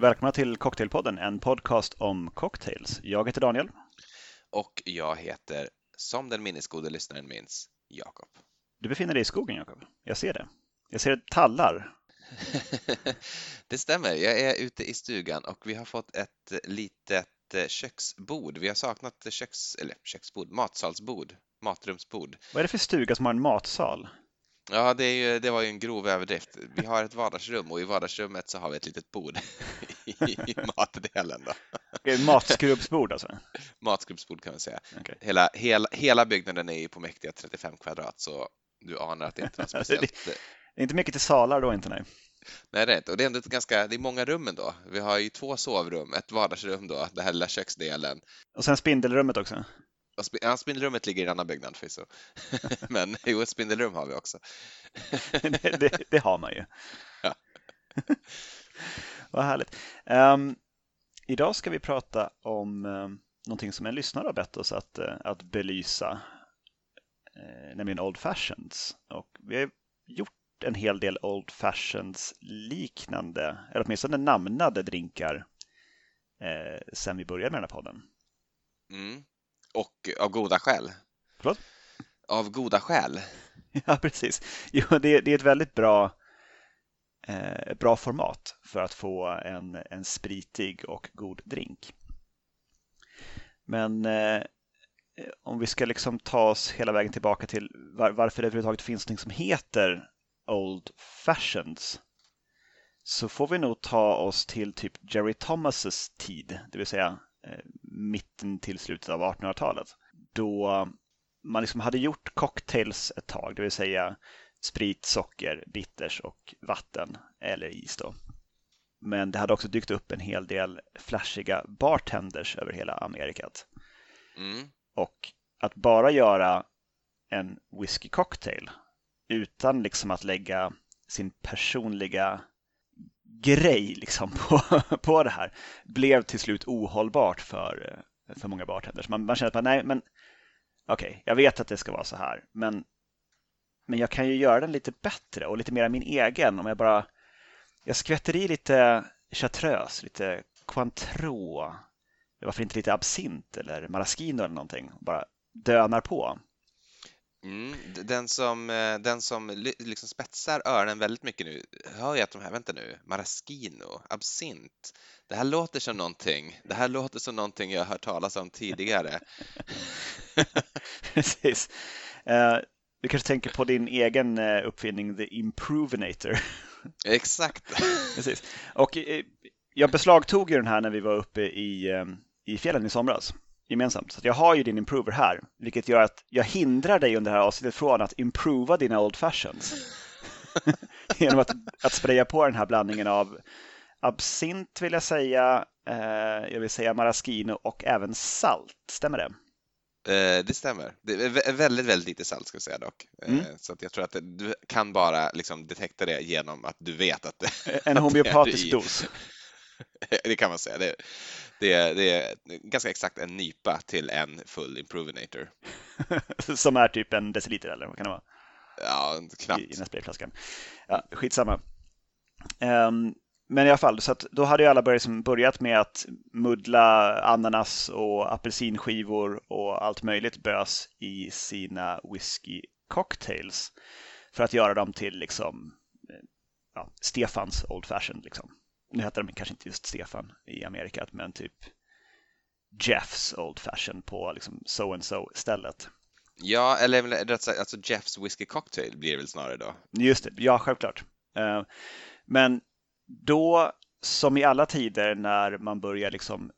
Välkomna till Cocktailpodden, en podcast om cocktails. Jag heter Daniel. Och jag heter, som den minnesgode lyssnaren minns, Jakob. Du befinner dig i skogen, Jakob. Jag ser det. Jag ser tallar. det stämmer. Jag är ute i stugan och vi har fått ett litet eh, köksbord. Vi har saknat köks, eller köksbord, matsalsbord, matrumsbord. Vad är det för stuga som har en matsal? Ja, det, ju, det, var ju en grov överdrift. Vi har ett vardagsrum och i vardagsrummet så har vi ett litet bord i, matdelen. Då. Okay, matskrubbsbord alltså? Matskrubbsbord kan man säga. Okay. Hela, hela, hela byggnaden är ju på mäktiga 35 kvadrat så du anar att det inte är speciellt. det, är inte mycket till salar då inte nej? Nej, det är inte. Och det är ändå ganska, det är många rum ändå. Vi har ju två sovrum, ett vardagsrum då, den här lilla köksdelen. Och sen spindelrummet också? Ja, spindelrummet ligger i en annan byggnad förvisso. Men jo, ett spindelrum har vi också. det, det, det, har man ju. Ja. Vad härligt. Um, idag ska vi prata om um, någonting som en lyssnare har bett oss att, uh, att belysa, uh, nämligen Old Fashions. Och vi har gjort en hel del Old Fashions liknande, eller åtminstone namnade drinkar uh, sen vi började med den här podden. Mm. Och av goda skäl. Förlåt? Av goda skäl. Ja, precis. Jo, det, det är ett väldigt bra, eh, bra format för att få en, en spritig och god drink. Men eh, om vi ska liksom ta oss hela vägen tillbaka till var, varför det överhuvudtaget finns något som heter Old Fashions så får vi nog ta oss till typ Jerry Thomases tid, det vill säga Eh, mitten till slutet av 1800-talet. Då man liksom hade gjort cocktails ett tag, det vill säga sprit, socker, bitters och vatten eller is då. Men det hade också dykt upp en hel del flashiga bartenders över hela Amerikat. Mm. Och att bara göra en whisky cocktail utan liksom att lägga sin personliga grej liksom på, på det här blev till slut ohållbart för, för många bartenders. Man, man känner att man, nej, men okej, okay, jag vet att det ska vara så här, men, men jag kan ju göra den lite bättre och lite mer min egen om jag bara jag skvätter i lite chartreuse, lite Cointreau, varför inte lite absint eller maraschino eller någonting, bara dönar på. Mm, den som, eh, den som liksom spetsar öronen väldigt mycket nu hör ju att de här, vänta nu, maraschino, absint. Det här låter som någonting, det här låter som någonting jag har hört talas om tidigare. Precis. Uh, du kanske tänker på din egen uh, uppfinning, The Improvinator. Exakt. Precis. Och jag beslagtog ju den här när vi var uppe i, i fjällen i somras gemensamt. Så jag har ju din improver här, vilket gör att jag hindrar dig under det här avsnittet från att improva dina old fashions. Genom att, att spraya på den här blandningen av absint vill jag säga, eh, jag vill säga maraschino och även salt. Stämmer det? Eh, det stämmer. Det är väldigt, väldigt lite salt ska jag säga dock. Eh, mm. Så att jag tror att du kan bara liksom detekta det genom att du vet att det En homeopatisk dos. det kan man säga. Det, det, är, det är ganska exakt en nypa till en full improvinator. Som är typ en deciliter eller vad kan det vara? Ja, knappt. I, i den sprayflaskan. Ja, skitsamma. Um, men i alla fall, så att då hade ju alla börjat, liksom börjat med att muddla ananas och apelsinskivor och allt möjligt bös i sina whisky cocktails för att göra dem till liksom eh, ja, Stefans Old Fashion. Liksom nu heter de kanske inte just Stefan i Amerika, men typ Jeffs Old Fashion på liksom so and so stället. Ja, eller rätt sagt, alltså Jeffs Whiskey Cocktail blir det väl snarare då? Just det, ja självklart. Eh, men då, som i alla tider när man börjar liksom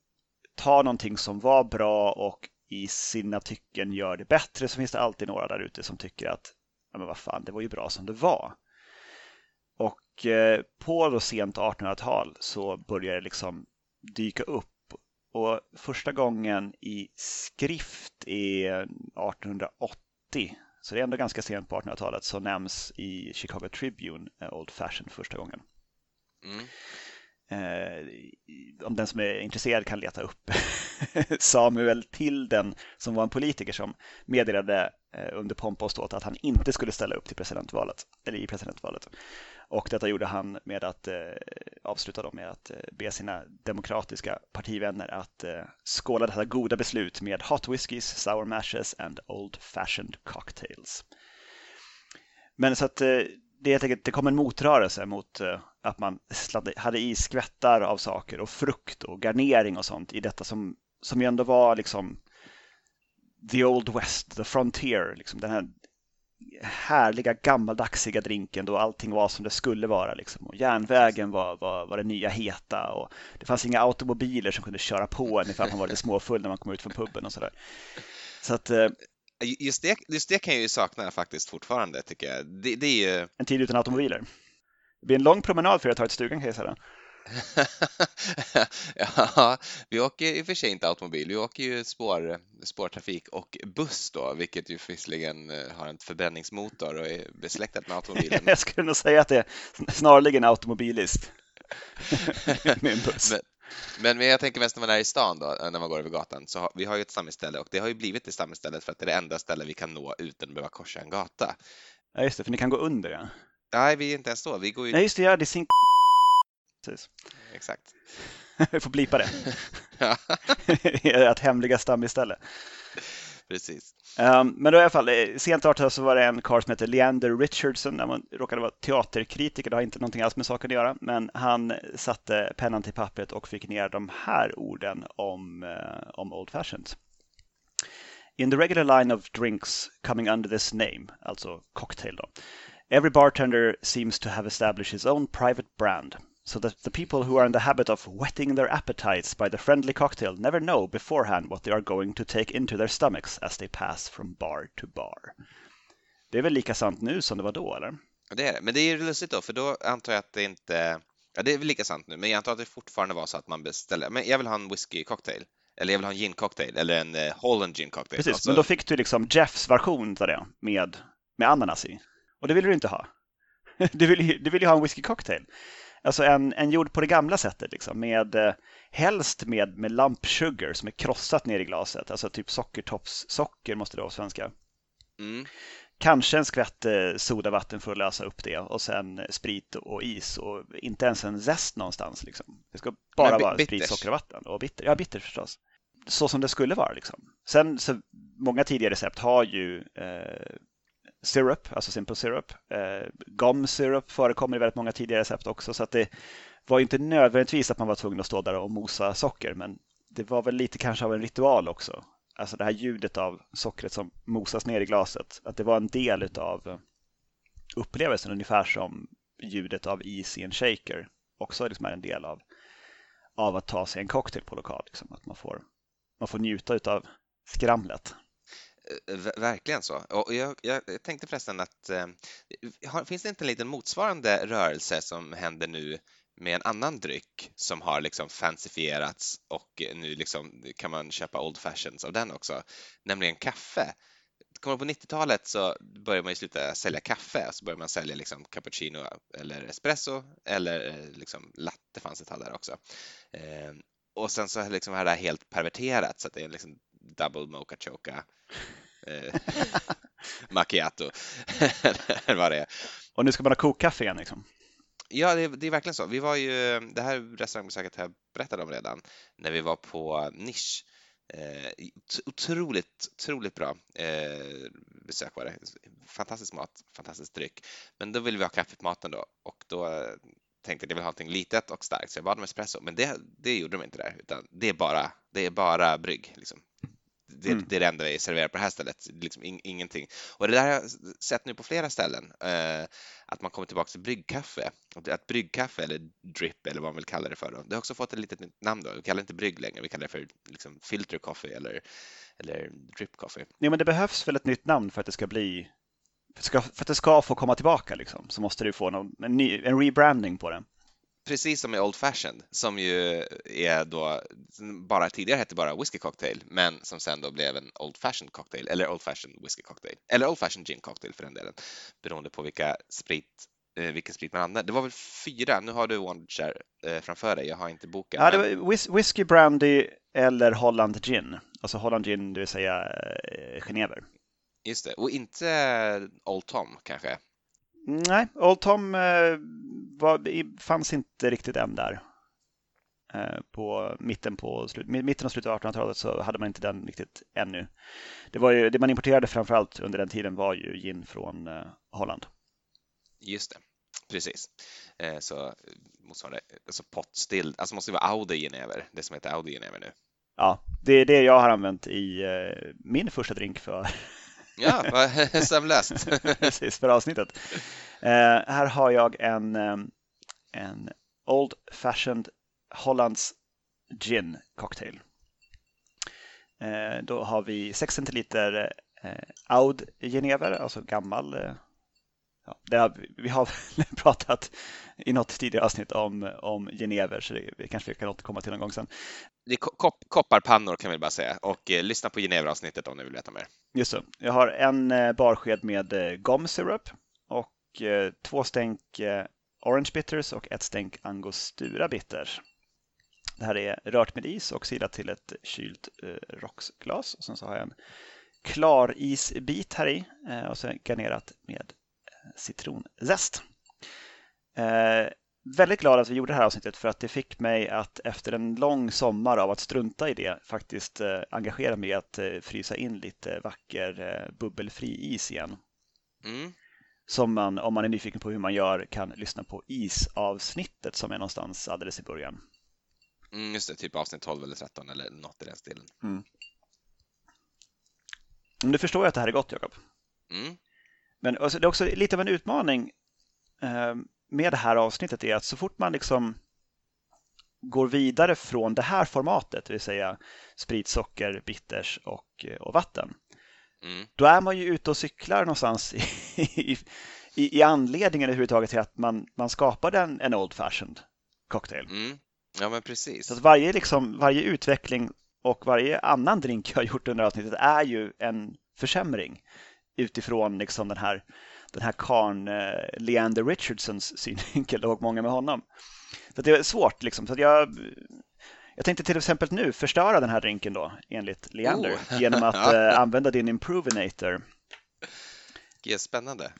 ta någonting som var bra och i sina tycken gör det bättre så finns det alltid några där ute som tycker att ja, men vad fan, det var ju bra som det var. Och eh, på då sent 1800-tal så började det liksom dyka upp. Och första gången i skrift är 1880. Så det är ändå ganska sent på 1800-talet så nämns i Chicago Tribune eh, Old Fashion första gången. Mm. Eh, om den som är intresserad kan leta upp Samuel Tilden som var en politiker som meddelade under pompa och ståt att han inte skulle ställa upp till presidentvalet, eller i presidentvalet. Och detta gjorde han med att eh, avsluta med att eh, be sina demokratiska partivänner att eh, skåla detta goda beslut med hot whiskies, sour mashes and old fashioned cocktails. Men så att eh, det, helt enkelt, det kom en motrörelse mot eh, att man hade i skvättar av saker och frukt och garnering och sånt i detta som, som ju ändå var liksom the old west, the frontier, liksom den här härliga gammaldagsiga drinken då allting var som det skulle vara. Liksom. Och järnvägen var, var, var det nya heta och det fanns inga automobiler som kunde köra på en ifall man var lite småfull när man kom ut från puben och sådär. Så att, eh, just, det, just det kan jag ju sakna faktiskt fortfarande tycker jag. Det, det är ju... En tid utan automobiler. Det blir en lång promenad för att ta ett stugan kan jag säga. ja, vi åker i och för sig inte automobil, vi åker ju spår, spårtrafik och buss då, vilket ju visserligen eh, har en förbränningsmotor och är besläktat med automobilen. Jag skulle nog säga att det är snarligen automobilist med en buss. Men, men, jag tänker mest när man är i stan då, när man går över gatan, så har, vi har ju ett samhällsställe och det har ju blivit det samhällsstället för att det är det enda stället vi kan nå utan att behöva korsa en gata. Ja, just det, för ni kan gå under ja. Nej, vi är inte ens så. Vi går ju... Nej, just det, ja, det är sin Precis. Exakt. Vi får blipa det. Ett hemliga stam istället. Precis. Um, men då i alla fall, eh, sent 18 så var det en karl som hette Leander Richardson. Han råkade vara teaterkritiker, det har inte någonting alls med saken att göra. Men han satte pennan till pappret och fick ner de här orden om, uh, om Old Fashioned. In the regular line of drinks coming under this name, alltså cocktail då. Every bartender seems to have established his own private brand so that the people who are in the habit of whetting their appetites by the friendly cocktail never know beforehand what they are going to take into their stomachs as they pass from bar to bar. Det är väl lika sant nu som det var då, eller? Det är det, men det är ju lustigt då, för då antar jag att det inte... Ja, det är väl lika sant nu, men jag antar att det fortfarande var så att man beställer, men jag vill ha en whisky cocktail, eller jag vill ha en gin cocktail, eller en uh, Holland gin cocktail. Precis, alltså... men då fick du liksom Jeffs version av det, med, med ananas i. Och det vill du inte ha. Du vill, du vill ju ha en whisky cocktail. Alltså en, en gjord på det gamla sättet, liksom, med, eh, helst med, med lump sugar som är krossat ner i glaset. Alltså typ sockertoppssocker måste det vara på svenska. Mm. Kanske en skvätt eh, sodavatten för att lösa upp det och sen sprit och is och inte ens en zest någonstans. Liksom. Det ska bara vara sprit, socker och vatten. Och bitter. Ja, bitter förstås. Så som det skulle vara. Liksom. Sen så många tidigare recept har ju eh, syrup, alltså simple syrup. Eh, gum syrup förekommer i väldigt många tidigare recept också så att det var inte nödvändigtvis att man var tvungen att stå där och mosa socker men det var väl lite kanske av en ritual också. Alltså det här ljudet av sockret som mosas ner i glaset, att det var en del av upplevelsen ungefär som ljudet av is i en shaker också liksom är en del av, av att ta sig en cocktail på lokal. Liksom. Att man får, man får njuta av skramlet. Eh, verkligen så. Och jag, jag tänkte förresten att eh, finns det inte en liten motsvarande rörelse som händer nu med en annan dryck som har liksom fancifierats och nu liksom kan man köpa old fashions av den också, nämligen kaffe. Kommer på 90-talet så började man ju sluta sälja kaffe, och så började man sälja liksom cappuccino eller espresso eller eh, liksom latte fanns ett tag där också. Eh, och sen så liksom har det här helt perverterats så att det är liksom double mocha choca eh, macchiato vad det är. Och nu ska man ha kokkaffe igen liksom? Ja, det, det, är verkligen så. Vi var ju, det här restaurangbesöket har jag berättat om redan, när vi var på Nisch. Eh, otroligt, otroligt bra eh, besök var det. Fantastisk mat, fantastisk dryck. Men då ville vi ha kaffe på maten då och då tänkte att jag vill ha någonting litet och starkt så jag bad om espresso. Men det, det gjorde de inte där utan det är bara, det är bara brygg. Liksom det, mm. det är det enda vi serverar på det här stället, liksom in, ingenting. Och det där har jag sett nu på flera ställen, eh, att man kommer tillbaka till bryggkaffe. Att bryggkaffe eller drip eller vad man vill kalla det för, då. det har också fått ett litet nytt namn då. Vi kallar det inte brygg längre, vi kallar det för liksom filter coffee eller, eller drip coffee. Ja, men det behövs väl ett nytt namn för att det ska bli för att det ska få komma tillbaka liksom, så måste du få någon, en, ny, en rebranding på det precis som i Old Fashioned som ju är då bara tidigare hette bara whisky cocktail men som sen då blev en Old Fashioned cocktail eller Old Fashioned whisky cocktail eller Old Fashioned gin cocktail för den delen beroende på vilka sprit eh, vilken sprit man använder. Det var väl fyra, nu har du Wondershare eh, framför dig, jag har inte boken. Ja, det var whis whisky brandy eller Holland gin, alltså Holland gin, det vill säga eh, genever. Just det, och inte Old Tom kanske? Nej, Old Tom var, fanns inte riktigt än där. Eh, på mitten, på slut, mitten och slutet av 1800-talet så hade man inte den riktigt ännu. Det, var ju, det man importerade framförallt under den tiden var ju gin från eh, Holland. Just det, precis. Eh, så motsvarande, alltså potstill, alltså måste det vara Audi genever, det som heter Audi genever nu. Ja, det är det jag har använt i min första drink för Ja, vad läst. Precis, för avsnittet. Eh, här har jag en, eh, en Old Fashioned Hollands Gin Cocktail. Eh, då har vi 6 centiliter eh, Aud Genever, alltså gammal. Eh, Ja, har, vi har pratat i något tidigare avsnitt om, om Genever, så det kanske vi kan återkomma till någon gång sen. Det är kopp, kopparpannor kan vi bara säga och eh, lyssna på Genever-avsnittet om ni vill veta mer. Just så. Jag har en eh, barsked med eh, syrup och eh, två stänk eh, orange bitters och ett stänk angostura bitter. Det här är rört med is och silat till ett kylt eh, rocksglas. Och sen så har jag en klar isbit här i eh, och sen garnerat med citronzest. Eh, väldigt glad att vi gjorde det här avsnittet för att det fick mig att efter en lång sommar av att strunta i det faktiskt eh, engagera mig i att eh, frysa in lite vacker eh, bubbelfri is igen. Mm. Som man, om man är nyfiken på hur man gör, kan lyssna på isavsnittet som är någonstans alldeles i början. Mm, just det, typ avsnitt 12 eller 13 eller något i den stilen. Mm. Du förstår ju att det här är gott, Jakob. Mm. Men det är också lite av en utmaning eh, med det här avsnittet är att så fort man liksom går vidare från det här formatet, det vill säga sprit, socker, bitters och, eh, och vatten, mm. då är man ju ute och cyklar någonstans i, i, i anledningen överhuvudtaget till att man, man skapade en, en Old Fashioned cocktail. Mm. Ja, men precis. Så att varje, liksom, varje utveckling och varje annan drink jag har gjort under avsnittet är ju en försämring utifrån liksom den här den här karn eh, Leander Richardsons synvinkel och många med honom. Så det är svårt liksom. Så jag, jag tänkte till exempel nu förstöra den här drinken då enligt Leander oh. genom att eh, använda din Improvinator. Det är spännande.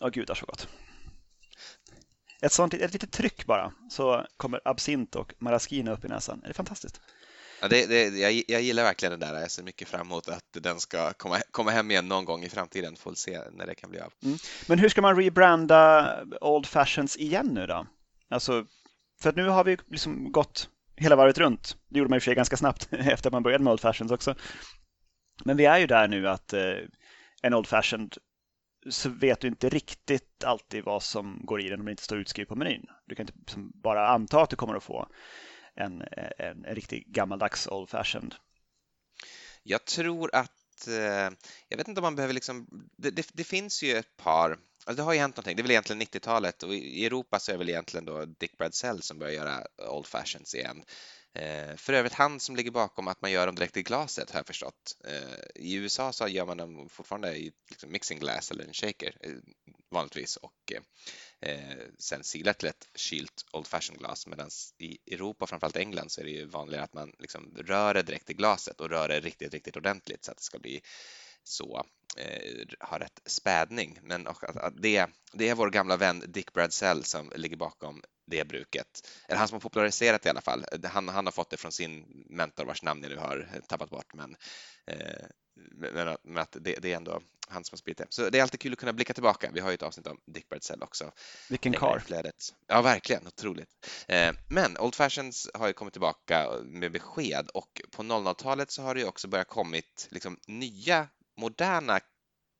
Åh oh, gud, så gott. Ett sånt ett litet tryck bara så kommer absint och maraschino upp i näsan. Det är fantastiskt. Ja, det, det, jag, jag, gillar verkligen den där. Jag ser mycket fram emot att den ska komma, komma hem igen någon gång i framtiden. Får se när det kan bli av. Mm. Men hur ska man rebranda Old Fashions igen nu då? Alltså, för att nu har vi liksom gått hela varvet runt. Det gjorde man i och för sig ganska snabbt efter att man började med Old Fashions också. Men vi är ju där nu att eh, en Old Fashioned så vet du inte riktigt alltid vad som går i den om det inte står utskrivet på menyn. Du kan inte liksom bara anta att du kommer att få en, en, en riktig gammaldags old fashioned. Jag tror att, eh, jag vet inte om man behöver liksom, det, det, det finns ju ett par Alltså det har ju hänt någonting. Det är väl egentligen 90-talet och i Europa så är det väl egentligen då Dick Bradsell som börjar göra Old Fashions igen. Eh, för övrigt han som ligger bakom att man gör dem direkt i glaset har jag förstått. Eh, I USA så gör man dem fortfarande i liksom mixing glass eller en shaker eh, vanligtvis och eh, sen silat till ett kylt Old Fashion glas medan i Europa, framförallt England, så är det ju vanligare att man liksom rör det direkt i glaset och rör det riktigt, riktigt ordentligt så att det ska bli så eh, har rätt spädning. Men det, det är vår gamla vän Dick Bradsell som ligger bakom det bruket. Eller han som har populariserat det i alla fall. Han, han har fått det från sin mentor vars namn jag nu har tappat bort. Men, eh, men, men att det, det, är ändå han som har spridit det. Så det är alltid kul att kunna blicka tillbaka. Vi har ju ett avsnitt om Dick Bradsell också. Vilken karl! Ja, verkligen. Otroligt. Eh, men Old Fashions har ju kommit tillbaka med besked och på 00-talet så har det ju också börjat kommit liksom nya moderna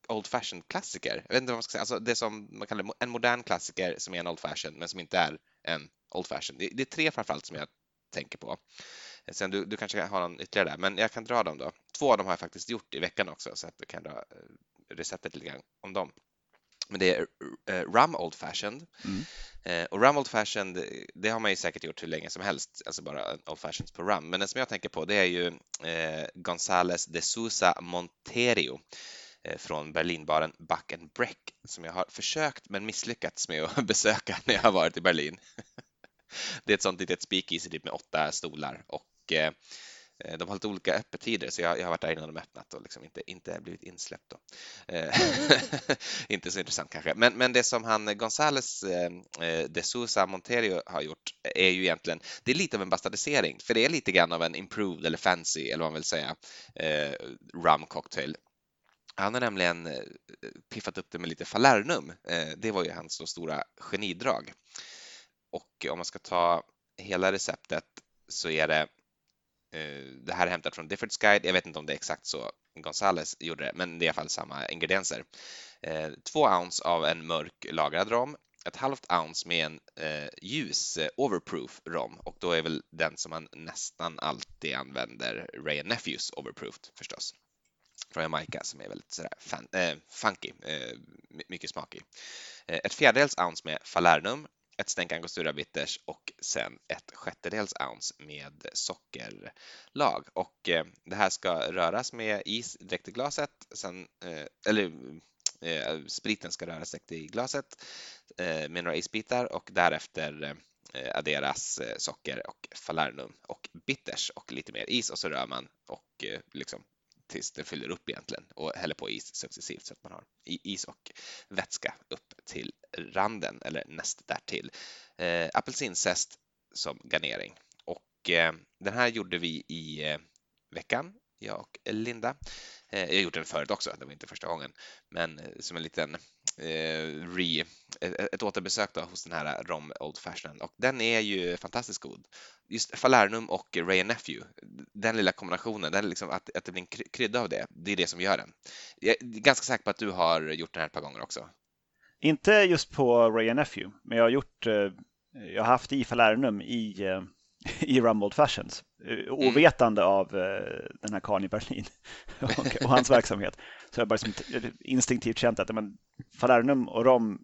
old fashion klassiker. Jag vet inte vad man ska säga, alltså det som man kallar en modern klassiker som är en old fashion men som inte är en old fashion. Det, det är tre framförallt som jag tänker på. Sen du, du kanske har någon ytterligare där, men jag kan dra dem då. Två av dem har jag faktiskt gjort i veckan också så att du kan dra eh, receptet lite grann om dem. Men det är uh, Rum Old Fashioned. Mm. Uh, och Rum Old Fashioned, det har man ju säkert gjort hur länge som helst, alltså bara Old Fashions på Rum. Men den som jag tänker på det är ju uh, Gonzales de Sousa Monterio Eh, från Berlinbaren Buck and Breck som jag har försökt men misslyckats med att besöka när jag har varit i Berlin. det är ett sånt litet speakeasy typ med åtta stolar och eh, de har lite olika öppettider så jag, jag har varit där innan de öppnat och liksom inte, inte blivit insläppt. Då. Eh, inte så intressant kanske. Men, men det som han Gonzales eh, de Sousa Monterio har gjort är ju egentligen, det är lite av en bastardisering för det är lite grann av en improved eller fancy eller vad man vill säga rum cocktail. Han har nämligen eh, piffat upp det med lite falernum. Eh, det var ju hans stora genidrag. Och om man ska ta hela receptet så är det eh, det här är hämtat från Diffords Guide. Jag vet inte om det är exakt så Gonzales gjorde det, men det är i alla fall samma ingredienser. Två ounce av en mörk lagrad rom, ett halvt ounce med en eh, ljus overproof rom och då är väl den som man nästan alltid använder Ray Nephews overproof förstås från Jamaica som är väldigt sådär fan, eh, funky, eh, mycket smakig. Eh, ett fjärdedels ounce med falernum, ett stänk angostura bitters och sen ett sjättedels ounce med sockerlag. Och eh, det här ska röras med is direkt i glaset, sen, eh, eller eh, spriten ska röras direkt i glaset eh, med några isbitar och därefter eh, adderas socker och falernum och bitters och lite mer is och så rör man och liksom tills det fyller upp egentligen och häller på is successivt så att man har is och vätska upp till randen eller näst därtill. Eh, apelsinzest som garnering och eh, den här gjorde vi i eh, veckan, jag och Linda. Eh, jag har gjort den förut också, det var inte första gången, men eh, som en liten eh, re, ett, ett återbesök då hos den här Rom Old Fashion och den är ju fantastiskt god. Just Falernum och Ray Nephew, den lilla kombinationen, den liksom att, att det blir en krydda av det, det är det som gör den. Jag är ganska säker på att du har gjort den här ett par gånger också. Inte just på Ray Nephew, men jag har gjort, jag har haft i Falernum i i Rum Old Fashions, eh, mm. ovetande mm. av eh, den här karln i Berlin och, och, hans verksamhet. Så jag bara som instinktivt känt att men, Falernum och rom,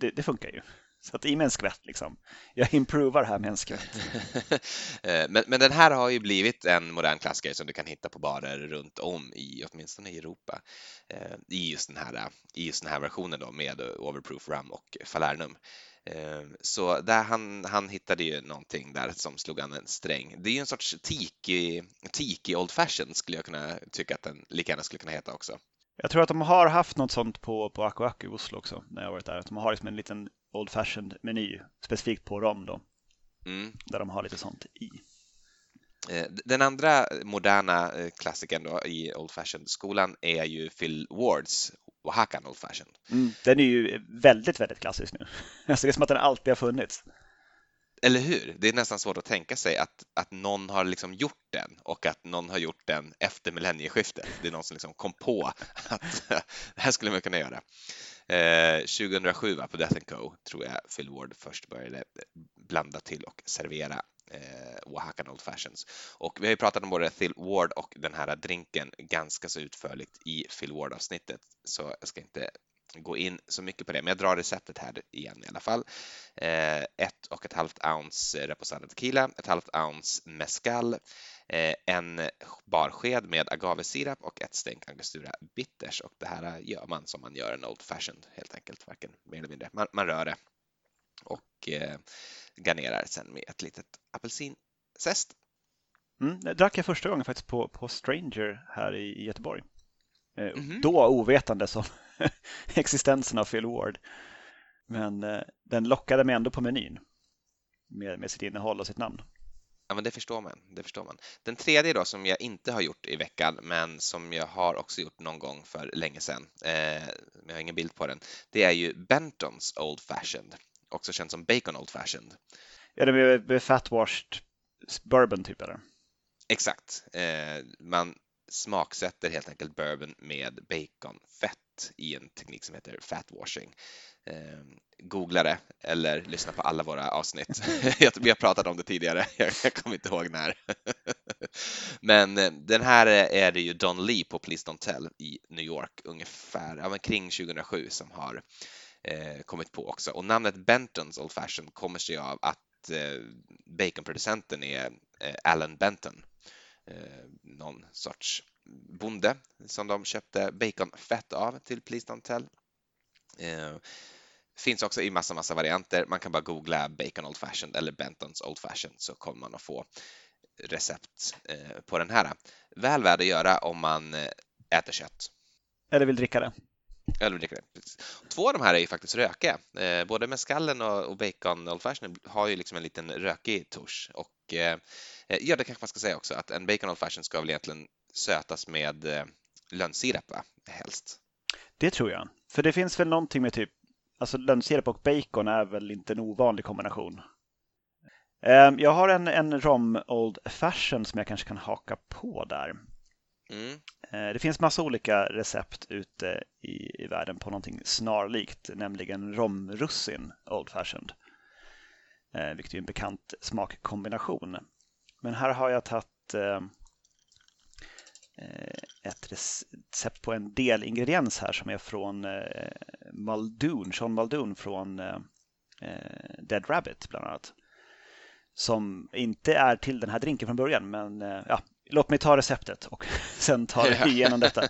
det, det, funkar ju. Så att i med en skvätt liksom. Jag improvar här med en skvätt. Eh, men, men den här har ju blivit en modern klassiker som du kan hitta på barer runt om i, åtminstone i Europa, eh, i just den här, i just den här versionen då med Overproof Rum och Falernum. Eh, så där han, han hittade ju någonting där som slog an en sträng. Det är ju en sorts tiki, tiki old fashion skulle jag kunna tycka att den lika gärna skulle kunna heta också. Jag tror att de har haft något sånt på, på Aku Aku i Oslo också när jag varit där. Att de har liksom en liten old fashioned meny specifikt på rom då. Mm. Där de har lite sånt i. Eh, den andra moderna eh, klassikern då i Old Fashioned-skolan är ju Phil Wards Oaxacan Old Fashioned. Mm, den är ju väldigt, väldigt klassisk nu. Alltså det är som att den alltid har funnits. Eller hur? Det är nästan svårt att tänka sig att, att någon har liksom gjort den och att någon har gjort den efter millennieskiftet. Det är någon som liksom kom på att det här skulle man kunna göra. Eh, 2007 på Death Co tror jag Phil Ward först började blanda till och servera eh, Oaxacan Old Fashions. Och vi har ju pratat om både Phil Ward och den här drinken ganska så utförligt i Phil Ward-avsnittet, så jag ska inte gå in så mycket på det, men jag drar receptet här igen i alla fall. Eh, ett och ett halvt ounce reposado tequila, ett halvt ounce mescal, eh, en barsked med agavesirap och ett stänk angostura bitters och det här gör man som man gör en Old Fashioned helt enkelt, varken mer eller mindre. Man, man rör det och eh, garnerar sen med ett litet apelsinzest. Mm, det drack jag första gången faktiskt på, på Stranger här i Göteborg. Eh, mm -hmm. Då ovetande som existensen av Phil Ward. Men eh, den lockade mig ändå på menyn med, med sitt innehåll och sitt namn. Ja, men det förstår man. Det förstår man. Den tredje då som jag inte har gjort i veckan, men som jag har också gjort någon gång för länge sedan, eh, jag har ingen bild på den, det är ju Bentons Old Fashioned också känd som Bacon Old Fashioned. Ja, det är fatwashed bourbon typ eller? Exakt. Eh, man smaksätter helt enkelt bourbon med baconfett i en teknik som heter fatwashing. Eh, googla det eller lyssna på alla våra avsnitt. Vi har pratat om det tidigare, jag kommer inte ihåg när. Men eh, den här är det ju Don Lee på Please Don't Tell i New York ungefär, ja, men kring 2007 som har eh, kommit på också. Och namnet Bentons Old Fashion kommer sig av att eh, baconproducenten är eh, Alan Benton, eh, någon sorts bonde som de köpte baconfett av till Please Don't Tell. Eh, finns också i massa, massa varianter. Man kan bara googla Bacon Old Fashioned eller Bentons Old Fashioned så kommer man att få recept eh, på den här. Väl värd att göra om man eh, äter kött. Eller vill dricka det. Eller vill dricka det. Två av de här är ju faktiskt rökiga. Både mescallen och bacon Old Fashion har ju liksom en liten rökig touche. Och ja, det kanske man ska säga också att en bacon Old Fashion ska väl egentligen sötas med lönnsirap, va? Helst. Det tror jag. För det finns väl någonting med typ, alltså lönnsirap och bacon är väl inte en ovanlig kombination. Ehm, jag har en, en rom Old Fashion som jag kanske kan haka på där. Mm. Eh, det finns massa olika recept ute i, i världen på någonting snarlikt, nämligen romrussin Old Fashioned. Eh, vilket är en bekant smakkombination. Men här har jag tagit eh, ett recept på en delingrediens här som är från Muldoon, Sean Muldoon från Dead Rabbit bland annat som inte är till den här drinken från början. Men eh, ja, låt mig ta receptet och sen ta igenom detta.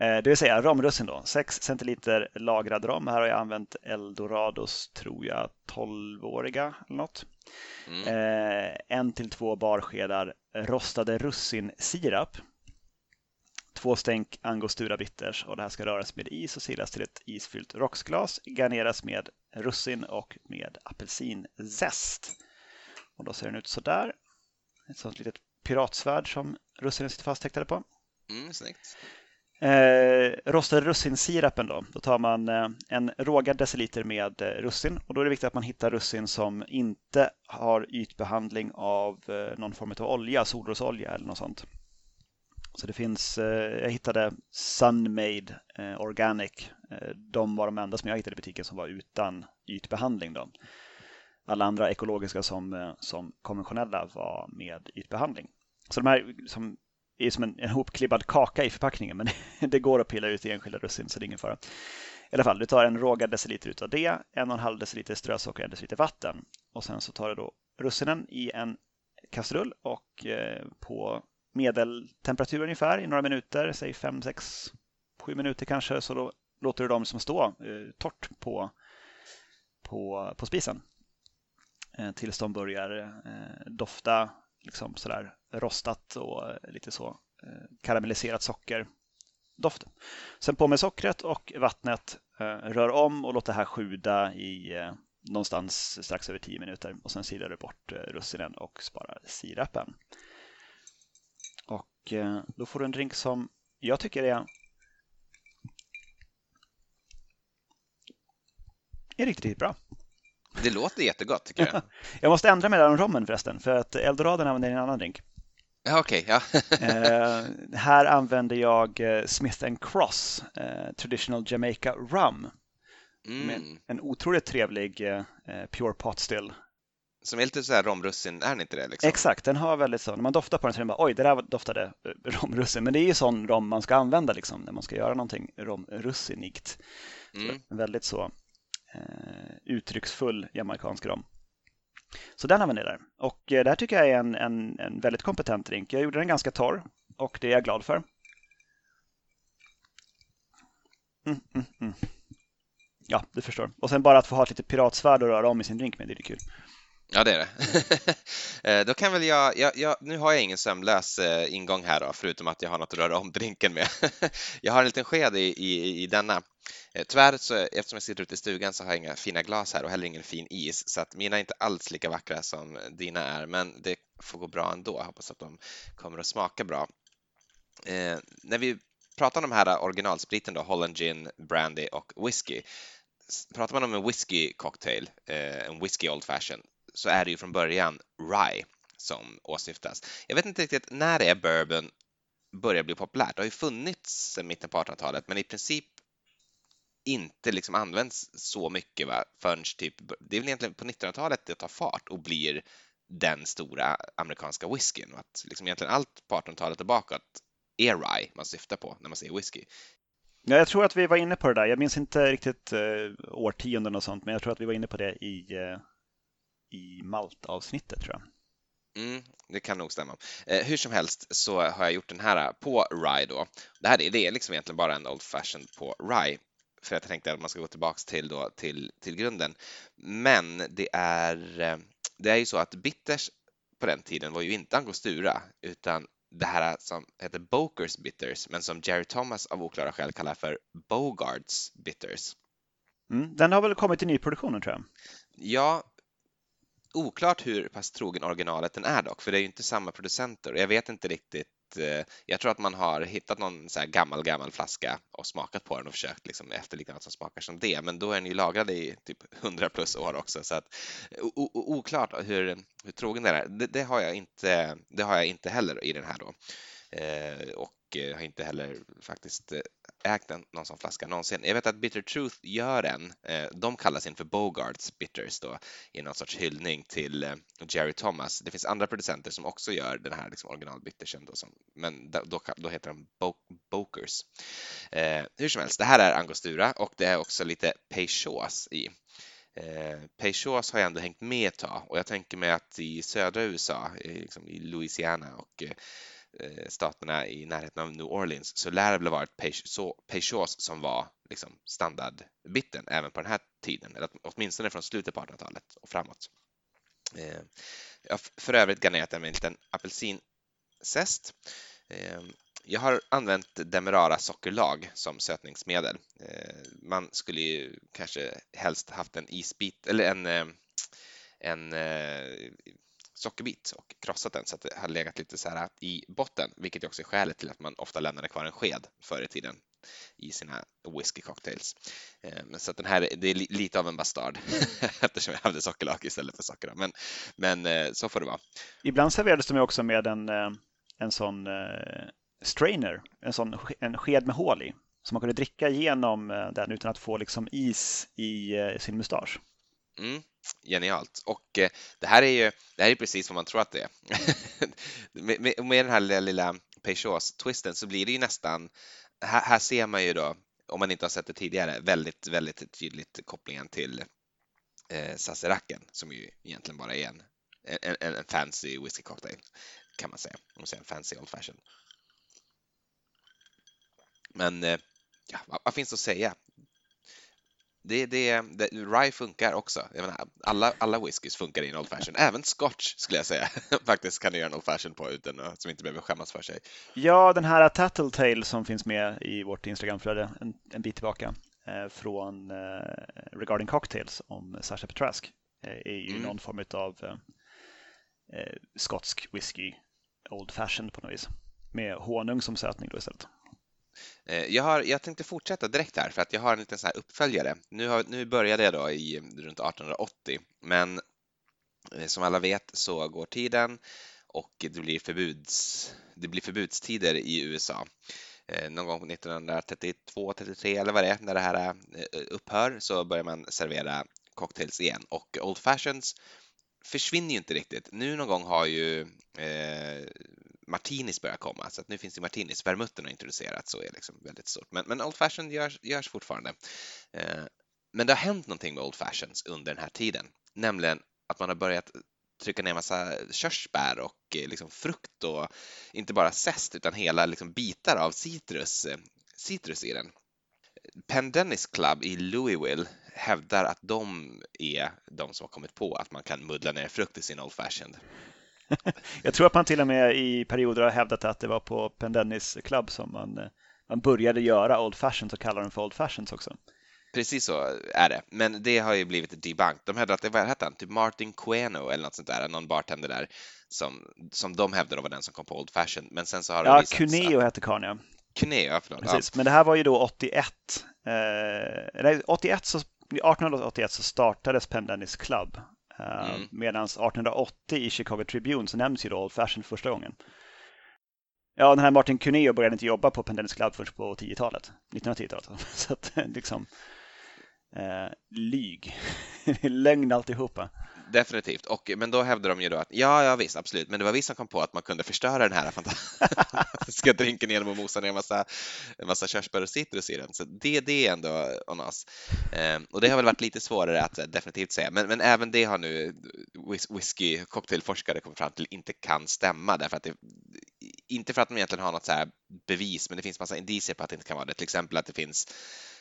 Eh, det vill säga romrussin då, 6 centiliter lagrad rom. Här har jag använt Eldorados, tror jag, 12-åriga eller något. Mm. Eh, en till två barskedar rostade russinsirap. Två stänk angostura bitters och det här ska röras med is och silas till ett isfyllt rocksglas. Garneras med russin och med apelsinzest. Och då ser den ut sådär. Ett sånt litet piratsvärd som russinen sitter fasthäktade på. Mm, snyggt. Eh, rostade russinsirapen då. Då tar man eh, en rågad deciliter med eh, russin och då är det viktigt att man hittar russin som inte har ytbehandling av eh, någon form av olja, solrosolja eller något sånt. Så det finns, eh, jag hittade Sunmade eh, Organic. Eh, de var de enda som jag hittade i butiken som var utan ytbehandling. Då alla andra ekologiska som, eh, som konventionella var med ytbehandling. Så de här som är som en, en hopklibbad kaka i förpackningen men det går att pilla ut i enskilda russin så det är ingen fara. I alla fall, du tar en rågad deciliter utav det, en och en halv deciliter strösocker en deciliter vatten. Och sen så tar du då russinen i en kastrull och eh, på medeltemperatur ungefär i några minuter, säg 5, 6, 7 minuter kanske, så då låter du dem som stå eh, torrt på, på, på spisen. Eh, tills de börjar eh, dofta liksom sådär rostat och eh, lite så eh, karamelliserat socker doft. Sen på med sockret och vattnet, eh, rör om och låt det här sjuda i någonstans strax över 10 minuter och sen silar du bort russinen och sparar sirapen. Och då får du en drink som jag tycker är är riktigt, riktigt bra. Det låter jättegott tycker jag. jag måste ändra mig där om rommen förresten, för att Eldoradon använder en annan drink. Ja, okej. Okay, ja. eh, här använder jag eh, Smith Cross eh, Traditional Jamaica Rum. Mm. en otroligt trevlig eh, eh, Pure Pot Still. Som är lite så här romrussin, är den inte det? Liksom? Exakt, den har väldigt så, när man doftar på den så är den bara oj, det där doftade eh, romrussin. Men det är ju sån rom man ska använda liksom, när man ska göra någonting romrussinigt. Mm. väldigt så Eh, uttrycksfull jamaicansk rom. Så den använder jag där. Och eh, det här tycker jag är en, en, en väldigt kompetent drink. Jag gjorde den ganska torr och det är jag glad för. Mm, mm, mm. Ja, du förstår. Och sen bara att få ha ett litet piratsvärd och röra om i sin drink med, det är kul. Ja, det är det. Eh, då kan väl jag, jag, jag, nu har jag ingen sömlös eh, ingång här då, förutom att jag har något att röra om drinken med. jag har en liten sked i, i, i denna eh, tyvärr, så, eftersom jag sitter ute i stugan så har jag inga fina glas här och heller ingen fin is, så att mina är inte alls lika vackra som dina är, men det får gå bra ändå. Jag hoppas att de kommer att smaka bra. Eh, när vi pratar om de här originalspriten då, Holland Gin, Brandy och Whisky, pratar man om en whisky cocktail, eh, en whisky old fashion, så är det ju från början rye som åsyftas. Jag vet inte riktigt när det är bourbon börjar bli populärt. Det har ju funnits sedan mitten på 1800-talet, men i princip inte liksom används så mycket va, förrän typ, det är väl egentligen på 1900-talet det tar fart och blir den stora amerikanska whiskyn att liksom egentligen allt på 1800-talet och bakåt är rye man syftar på när man säger whisky. Ja, jag tror att vi var inne på det där. Jag minns inte riktigt eh, årtionden och sånt, men jag tror att vi var inne på det i, eh, i maltavsnittet tror jag. Mm, det kan nog stämma. Eh, hur som helst så har jag gjort den här på rye då. Det här är, det är liksom egentligen bara en old fashion på rye för jag tänkte att man ska gå tillbaks till, då, till, till grunden. Men det är, eh, det är ju så att bitters på den tiden var ju inte angostura utan det här som heter Bokers bitters men som Jerry Thomas av oklara skäl kallar för Bogarts bitters. Mm, den har väl kommit i nyproduktionen tror jag? Ja, oklart hur pass trogen originalet den är dock, för det är ju inte samma producenter. Jag vet inte riktigt eh, jag tror att man har hittat någon så gammal, gammal flaska och smakat på den och försökt liksom efterlikna något som smakar som det, men då är den ju lagrad i typ 100 plus år också, så att oklart hur, hur trogen den är. Det, det, har jag inte, det har jag inte heller i den här då. Eh, och eh, har inte heller faktiskt eh, ägt en, någon sån flaska någonsin. Jag vet att Bitter Truth gör en. Eh, de kallas in för Bogarts Bitters då i någon sorts hyllning till eh, Jerry Thomas. Det finns andra producenter som också gör den här liksom originalbittersen då, som, men då, då heter de Bo Bokers. Eh, hur som helst, det här är Angostura och det är också lite Peychaus i. Eh, Peychaus har jag ändå hängt med ett tag och jag tänker mig att i södra USA, liksom i Louisiana och Eh, Eh, staterna i närheten av New Orleans så lär det väl ha varit Peychaus som var liksom standardbiten även på den här tiden, eller åtminstone från slutet på 1800-talet och framåt. Eh, jag har för övrigt garnerat den med en liten apelsinzest. Eh, jag har använt Demerara sockerlag som sötningsmedel. Man skulle ju kanske helst haft en isbit eller en, en sockerbit och krossat den så att det har legat lite så här i botten, vilket också är skälet till att man ofta lämnade kvar en sked förr i tiden i sina whisky cocktails. Ehm, så att den här det är lite av en bastard eftersom jag hade sockerlag istället för socker. Men, men eh, så får det vara. Ibland serverades de också med en, eh, en sån eh, strainer, en sån en sked med hål i. Så man kunde dricka igenom den utan att få liksom is i sin mustasch. Mm, genialt. Och eh, det här är ju det här är precis vad man tror att det är. med, med, med, den här lilla, lilla Peugeots-twisten så blir det ju nästan, här, här, ser man ju då, om man inte har sett det tidigare, väldigt, väldigt tydligt kopplingen till eh, Sazeracken som ju egentligen bara är en, en, en fancy whisky cocktail kan man säga, om man säger en fancy old fashion. Men eh, ja, vad, vad finns att säga? Det, det, det, Rye funkar också. Menar, alla, alla whiskys funkar i en Old Fashion. Även Scotch skulle jag säga faktiskt kan du göra en Old Fashion på utan som inte behöver skämmas för sig. Ja, den här Tattletale som finns med i vårt Instagramflöde en, en bit tillbaka eh, från eh, Regarding Cocktails om Sasha Petrask eh, är ju mm. någon form av eh, eh, skotsk whisky Old Fashion på något vis med honung som sötning då istället. Eh, jag, har, jag tänkte fortsätta direkt här för att jag har en liten så här uppföljare. Nu, har, nu började jag då i runt 1880, men eh, som alla vet så går tiden och det blir, förbuds, det blir förbudstider i USA. Eh, någon gång 1932, 33 eller vad det är, när det här upphör så börjar man servera cocktails igen och Old Fashions försvinner ju inte riktigt. Nu någon gång har ju eh, martinis börjar komma, så att nu finns det martinis. Vermutten har introducerats och är liksom väldigt stort. Men, men Old fashioned görs, görs fortfarande. Eh, men det har hänt någonting med Old Fashions under den här tiden, nämligen att man har börjat trycka ner massa körsbär och eh, liksom frukt och inte bara zest utan hela liksom bitar av citrus, eh, citrus i den. Penn Dennis Club i Louisville hävdar att de är de som har kommit på att man kan muddla ner frukt i sin Old Fashioned. Jag tror att man till och med i perioder har hävdat att det var på Pendennis Club som man, eh, man började göra Old Fashions och kallar dem för Old Fashions också. Precis så är det, men det har ju blivit debunked. De hävdar att det var, hette han, typ Martin Queno eller något sånt där, någon bartender där som, som de hävdade var den som kom på Old Fashion. Men sen så har det Ja, Cuneo hette karln ja. Cuneo, förlåt. Precis, ja. men det här var ju då 81. Eh, 81 så, 1881 så startades Pendennis Club mm. Medan 1880 i Chicago Tribune så nämns ju då Old Fashion första gången. Ja, den här Martin Cuneo började inte jobba på Pendennis Club först på 10-talet, 1910-talet. Så att liksom, eh, lyg, lögn alltihopa. Definitivt, och, men då hävdade de ju då att ja, ja visst, absolut, men det var vi som kom på att man kunde förstöra den här fantastiska drinken genom att mosa ner en massa, en massa körsbär och citrus i den. Så det, det är ändå on us. Ehm, och det har väl varit lite svårare att eh, definitivt säga, men, men även det har nu whisky cocktailforskare kommit fram till inte kan stämma därför att det, inte för att de egentligen har något så här bevis, men det finns massa indicier på att det inte kan vara det. Till exempel att det finns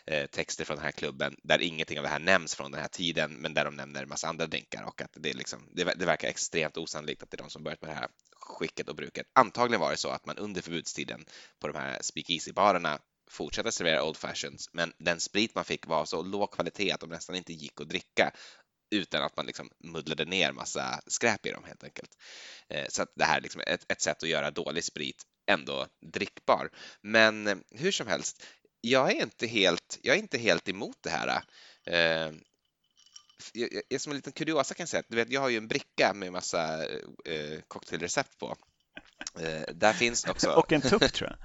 Eh, texter från den här klubben där ingenting av det här nämns från den här tiden, men där de nämner en massa andra drinkar och att det, är liksom, det, det verkar extremt osannolikt att det är de som börjat med det här skicket och bruket. Antagligen var det så att man under förbudstiden på de här speakeasy-barerna fortsatte servera Old Fashions, men den sprit man fick var av så låg kvalitet att de nästan inte gick att dricka utan att man liksom muddlade ner massa skräp i dem helt enkelt. Eh, så att det här är liksom ett, ett sätt att göra dålig sprit ändå drickbar. Men eh, hur som helst, jag är inte helt, jag är inte helt emot det här. Eh, jag, jag, som en liten kuriosa kan jag säga att du vet, jag har ju en bricka med massa eh, cocktailrecept på Eh, där finns också... och en tupp tror jag.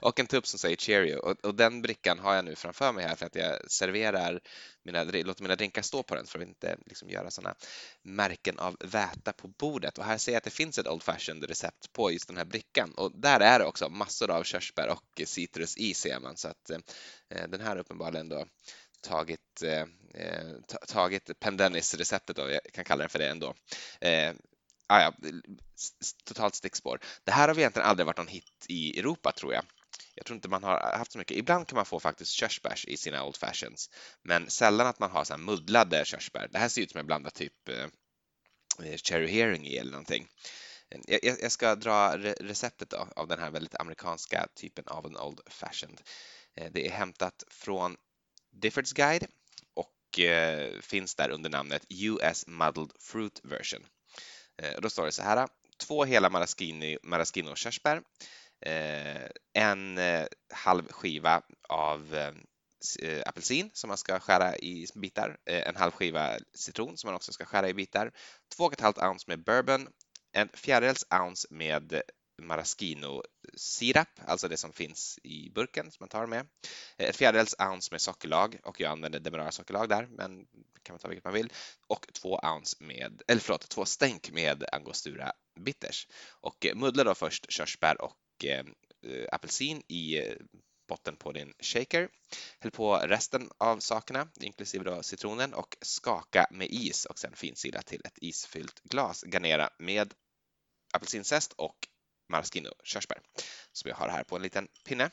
och en tupp som säger Cheerio. Och, och, den brickan har jag nu framför mig här för att jag serverar mina, låter mina drinkar stå på den för att inte liksom göra sådana märken av väta på bordet. Och här ser jag att det finns ett Old Fashioned recept på just den här brickan och där är det också massor av körsbär och citrus i ser man så att eh, den här uppenbarligen då tagit, eh, eh tagit Pendennis-receptet, jag kan kalla det för det ändå, eh, ah, ja, totalt stickspår. Det här har vi egentligen aldrig varit någon hit i Europa tror jag. Jag tror inte man har haft så mycket. Ibland kan man få faktiskt körsbärs i sina Old Fashions, men sällan att man har så här muddlade körsbär. Det här ser ut som jag blandar typ eh, eh cherry hearing i eller någonting. Jag, jag ska dra receptet då, av den här väldigt amerikanska typen av en Old Fashioned. Eh, det är hämtat från Diffords Guide och eh, finns där under namnet US Muddled Fruit Version. Eh, då står det så här. Två hela maraschino-körsbär, Eh, en eh, halv skiva av eh, apelsin som man ska skära i bitar, en halv skiva citron som man också ska skära i bitar, två och ett halvt ounce med bourbon, en fjärdedels ounce med maraschino-sirap, alltså det som finns i burken som man tar med. Ett fjärdedels ounce med sockerlag och jag använder demerara sockerlag där, men kan man ta vilket man vill. Och två ounce med, eller förlåt, två stänk med angostura bitters. Och muddla då först körsbär och Eh, apelsin i eh, botten på din shaker. Häll på resten av sakerna, inklusive då citronen och skaka med is och sen finsila till ett isfyllt glas. Garnera med apelsinzest och maraschino körsbär som jag har här på en liten pinne.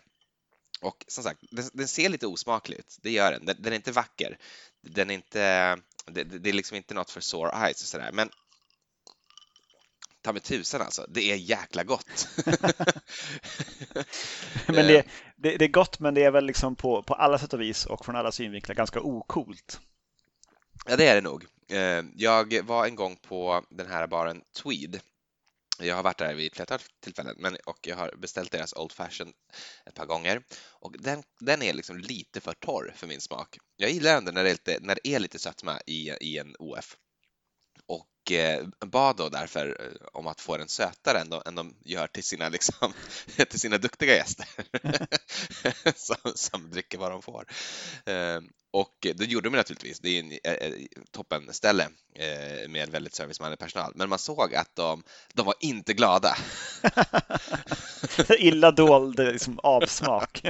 Och som sagt, den, den ser lite osmaklig ut, det gör den. den. Den, är inte vacker. Den är inte, det, det är liksom inte något för sore eyes och sådär, men ta mig tusan alltså, det är jäkla gott. men det, det, det, är gott, men det är väl liksom på, på alla sätt och vis och från alla synvinklar ganska okult. Ja, det är det nog. Eh, jag var en gång på den här baren Tweed jag har varit där vid ett flertal tillfällen men, och jag har beställt deras Old Fashion ett par gånger och den, den är liksom lite för torr för min smak. Jag gillar ändå när det är lite, när det är lite sötma i, i en OF och bad då därför eh, om att få den sötare än de, än de gör till sina, liksom, till sina duktiga gäster som, som dricker vad de får. Ehm, och det gjorde de naturligtvis. Det är en eh, toppenställe med väldigt servicemanlig personal. Men man såg att de, de var inte glada. Illa dold liksom, avsmak.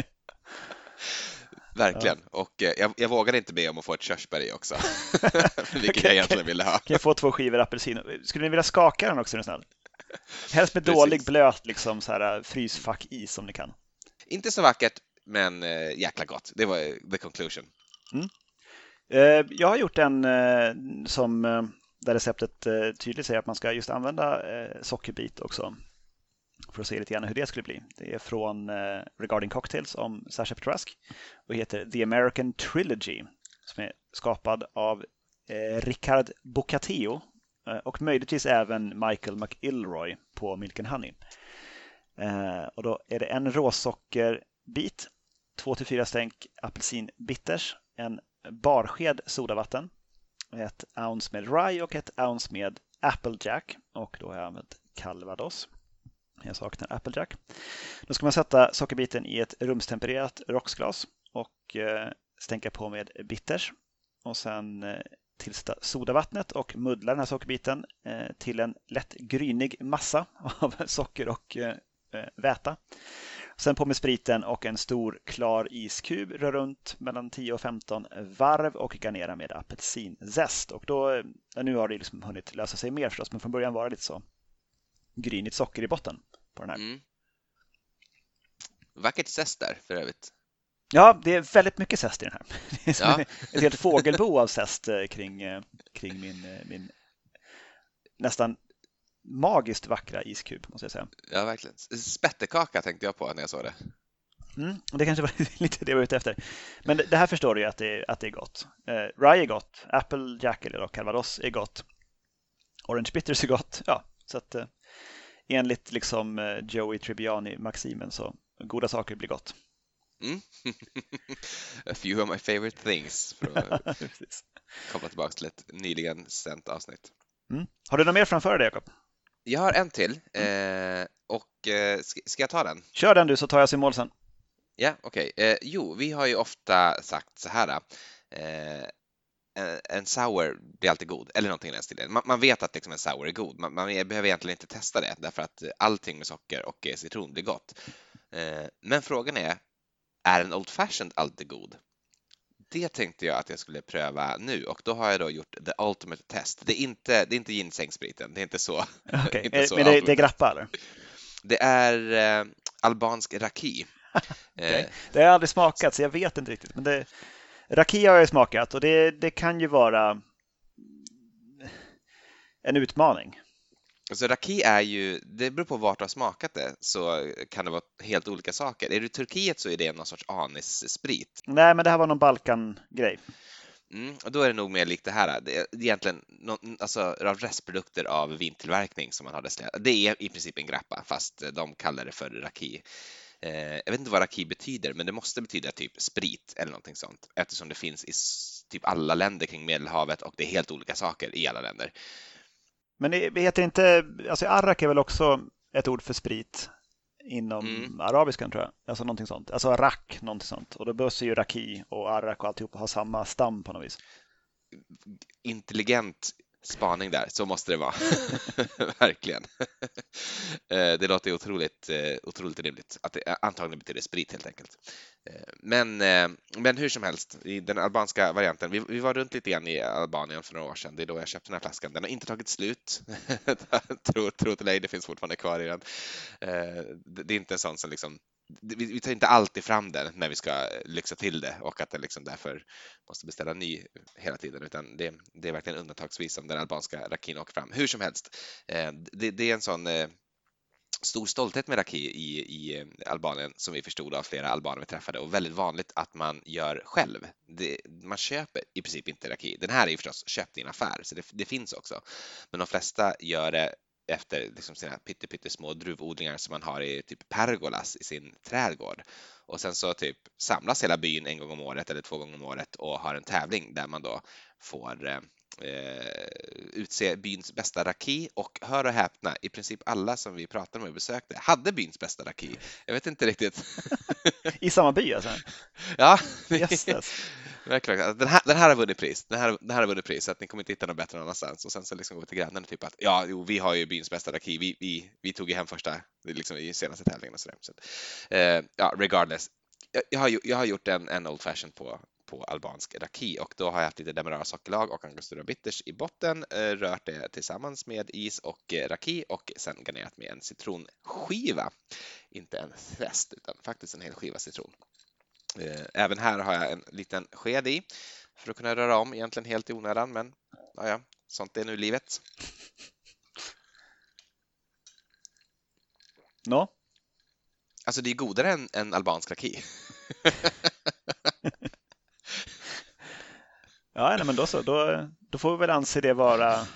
Verkligen. Ja. Och eh, jag, jag vågade inte be om att få ett körsbär i också, vilket jag egentligen ville ha. Kan jag få två skivor apelsin? Skulle ni vilja skaka den också? Snäll? Helst med dålig blöt liksom, så här, frysfack is om ni kan. Inte så vackert, men äh, jäkla gott. Det var eh, the conclusion. Mm. Eh, jag har gjort en eh, som där receptet tydligt säger att man ska just använda sockerbit också för att se lite grann hur det skulle bli. Det är från eh, Regarding Cocktails om Sasha Petrask och heter The American Trilogy som är skapad av eh, Richard Boccatio eh, och möjligtvis även Michael McIlroy på Milk and Honey. Eh, och då är det en råsockerbit, 2-4 stänk apelsinbitters, en barsked sodavatten, ett ounce med rye och ett ounce med Applejack och då har jag använt calvados. Jag saknar Applejack. Då ska man sätta sockerbiten i ett rumstempererat rocksglas och eh, stänka på med bitters. Och sen eh, tillsätta sodavattnet och muddla den här sockerbiten eh, till en lätt grynig massa av socker och väta. Sen på med spriten och en stor klar iskub, rör runt mellan 10 och 15 varv och garnera med apelsinzest. Och då, nu har det liksom hunnit lösa sig mer förstås, men från början var det lite så grynigt socker i botten på den här. Mm. Vackert zest där för övrigt. Ja, det är väldigt mycket zest i den här. Det är som Ja. ett helt fågelbo av zest eh, kring, eh, kring min, eh, min nästan magiskt vackra iskub, måste jag säga. Ja, verkligen. Spettekaka tänkte jag på när jag såg det. Mm, det kanske var lite det jag var ute efter. Men det, det här förstår du ju att det, att det är gott. Eh, Rye är gott, Apple Jack eller Calvados är gott. Orange Bitters är gott. Ja, så att eh, enligt liksom eh, Joey Tribbiani-maximen så goda saker blir gott. Mm. A few of my favorite things, koppla tillbaka till ett nyligen sänt avsnitt. Mm. Har du något mer framför dig, Jakob? Jag har en till eh, och eh, ska, ska jag ta den? Kör den du så tar jag sin mål sen. Ja, okej. Eh, jo, vi har ju ofta sagt så här. Eh, en- en sour blir alltid god, eller någonting i den stilen. Man, man vet att liksom en sour är god, man, man behöver egentligen inte testa det därför att allting med socker och eh, citron blir gott. Eh, men frågan är, är en Old Fashioned alltid god? Det tänkte jag att jag skulle pröva nu och då har jag då gjort the ultimate test. Det är inte, det är inte ginsengspriten, det är inte så. Okej, Inte eh, så Men det, det är grappa eller? Det är eh, albansk raki. Eh, Det har jag aldrig smakat så jag vet inte riktigt. Men det, Raki har jag smakat och det, det kan ju vara en utmaning. Alltså raki är ju, det beror på vart du har smakat det, så kan det vara helt olika saker. Är du i Turkiet så är det någon sorts anissprit. Nej, men det här var någon Balkan-grej. Mm, och då är det nog mer likt det här. Det är egentligen någon, alltså, av restprodukter av vintillverkning som man har destillerat. Det är i princip en grappa, fast de kallar det för raki. Eh, jag vet inte vad raki betyder, men det måste betyda typ sprit eller någonting sånt, eftersom det finns i typ alla länder kring Medelhavet och det är helt olika saker i alla länder. Men det heter inte, alltså arrak är väl också ett ord för sprit inom Mm. arabiskan tror jag. Alltså någonting sånt. Alltså rak, någonting sånt. Och då behövs ju raki och arrak och alltihop ha samma stam på något vis. intelligent spaning där, så måste det vara. Verkligen. Eh, det låter otroligt, eh, otroligt rimligt. Att det antagligen betyder sprit helt enkelt. Eh, men, men hur som helst, i den albanska varianten, vi, vi var runt lite grann i Albanien för några år sedan. Det är då jag köpte den här flaskan. Den har inte tagit slut. tro, tro eller ej, det finns fortfarande kvar i den. Det det är inte en sån som liksom vi, vi tar inte alltid fram den när vi ska lyxa till det och att den liksom därför måste beställa ny hela tiden, utan det, det är verkligen undantagsvis som den albanska rakin åker fram. Hur som helst, eh, det, det är en sån eh, stor stolthet med raki i, i eh, Albanien som vi förstod av flera albaner vi träffade och väldigt vanligt att man gör själv. Det, man köper i princip inte raki. Den här är ju förstås köpt i en affär, så det, det finns också. Men de flesta gör det efter liksom sina pytte, pytte små druvodlingar som man har i typ pergolas i sin trädgård. Och sen så typ samlas hela byn en gång om året eller två gånger om året och har en tävling där man då får eh, utse byns bästa raki och hör och häpna, i princip alla som vi pratade med och besökte hade byns bästa raki. Jag vet inte riktigt. I samma by alltså? ja, Jösses verkligen. Alltså, den här, den här har vunnit pris. Den här, den här har vunnit pris, så att ni kommer inte hitta något bättre någon annanstans. Och sen så liksom vi till grannen och typ att ja, jo, vi har ju byns bästa raki. Vi, vi, vi tog ju hem första, liksom i senaste tävlingen och sådär. Så, eh, ja, regardless. Jag, jag, har, jag har gjort en, en Old Fashion på, på albansk raki och då har jag haft lite demerara sockerlag och angostura bitters i botten, eh, rört det tillsammans med is och eh, raki och sen garnerat med en citronskiva. Inte en zest, utan faktiskt en hel skiva citron. Eh, Även här har jag en liten sked i för att kunna röra om, egentligen helt i onödan, men ja, ja, sånt är nu livet. Nå? Alltså det är godare än, än albansk raki. Ja, nej, men då så. Då, då får vi väl anse det vara,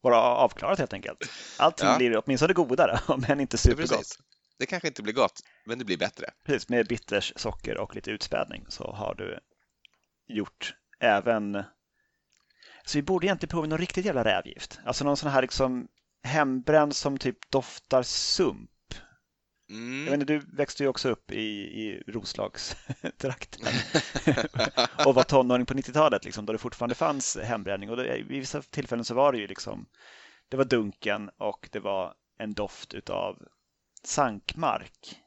vara avklarat helt enkelt. Allting Ja. blir åtminstone godare, men inte supergott. Precis. Det kanske inte blir gott, men det blir bättre. Precis, med bitters, socker och lite utspädning så har du gjort även... Så vi borde egentligen prova någon riktigt jävla rävgift. Alltså någon sån här liksom hembränd som typ doftar sump. Jag vet Mm. inte, du växte ju också upp i, i Roslagstrakten och var tonåring på 90-talet liksom, då det fortfarande fanns hembränning. Och det, I vissa tillfällen så var det ju liksom, det var dunken och det var en doft utav sankmark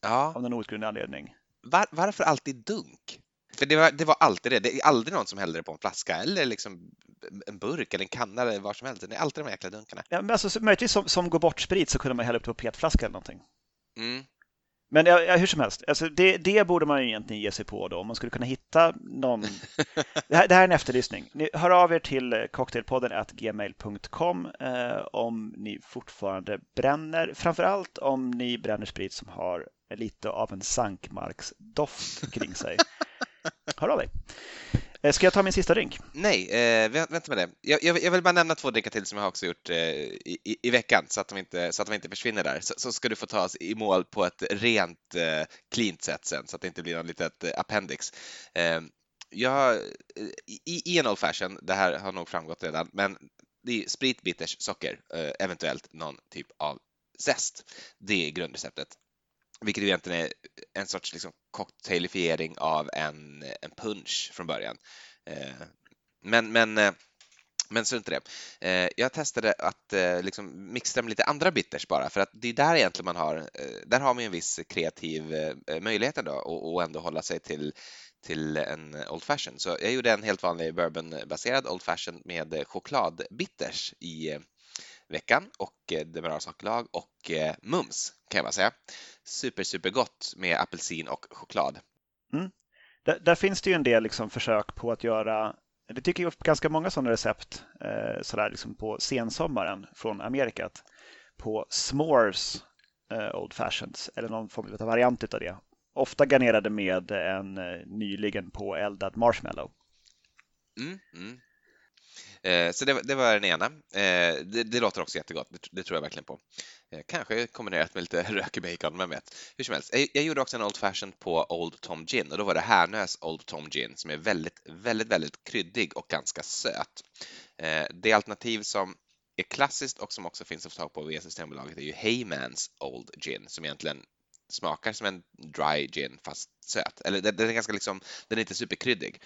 Ja, av någon outgrundlig anledning. var, varför alltid dunk? För det var, det var alltid det. Det är aldrig någon som häller det på en flaska eller liksom en burk eller en kanna eller vad som helst. Det är alltid de här jäkla dunkarna. Ja, men alltså, så- möjligtvis som, som går bort sprit så kunde man hälla upp det på petflaska eller någonting. Mm. Men ja, hur som helst, alltså det, det, borde man ju egentligen ge sig på då. Om man skulle kunna hitta någon... det, här, det här är en efterlysning. Ni hör av er till cocktailpodden gmail.com eh, om ni fortfarande bränner. Framförallt om ni bränner sprit som har lite av en sankmarksdoft kring sig. hör av er. Eh, ska jag ta min sista drink? Nej, eh, vänta med det. Jag, jag, jag, vill bara nämna två drinkar till som jag har också gjort eh, i, i, veckan så att, de inte, så att de inte försvinner där. Så, så ska du få ta oss i mål på ett rent eh, cleant sätt sen så att det inte blir något litet eh, appendix. Eh, jag, eh, i, I en old fashion, det här har nog framgått redan, men det är sprit, bitters, socker, eh, eventuellt någon typ av zest. Det är grundreceptet. Vilket egentligen är en sorts liksom cocktailifiering av en, en punch från början. Eh, men, men, eh, men strunt i det. Eh, jag testade att liksom mixa med lite andra bitters bara för att det är där egentligen man har, där har man en viss kreativ möjlighet då och ändå hålla sig till till en Old Fashion. Så jag gjorde en helt vanlig bourbonbaserad Old Fashion med chokladbitters i veckan och eh, Demerara sockerlag och eh, mums kan jag bara säga. Super, super gott med apelsin och choklad. Mm. Där, där, finns det ju en del liksom försök på att göra det tycker jag ganska många sådana recept eh, sådär liksom på sensommaren från Amerikat på s'mores eh, Old Fashions eller någon form av variant av det. Ofta garnerade med en eh, nyligen på eldad marshmallow. Mm, mm. Eh, så det, det, var den ena. Eh, det, det, låter också jättegott, det, det tror jag verkligen på. Eh, kanske kombinerat med lite rökig bacon, vem vet. Hur som helst, jag, jag gjorde också en Old Fashioned på Old Tom Gin och då var det Härnös Old Tom Gin som är väldigt, väldigt, väldigt kryddig och ganska söt. Det alternativ som är klassiskt och som också finns att få tag på via Systembolaget är ju Heymans Old Gin som egentligen smakar som en dry gin fast söt. Eller den är ganska liksom, den är inte superkryddig.